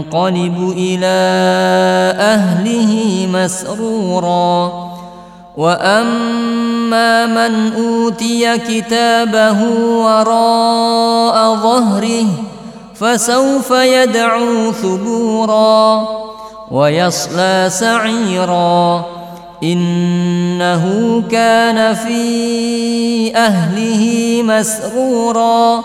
وينقلب إلى أهله مسرورا. وأما من أوتي كتابه وراء ظهره فسوف يدعو ثبورا ويصلى سعيرا. إنه كان في أهله مسرورا.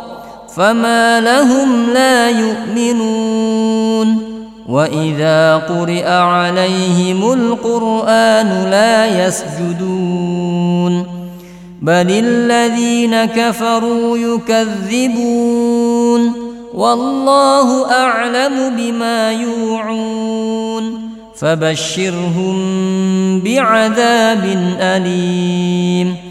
فما لهم لا يؤمنون. وإذا قرئ عليهم القرآن لا يسجدون. بل الذين كفروا يكذبون. والله أعلم بما يوعون. فبشرهم بعذاب أليم.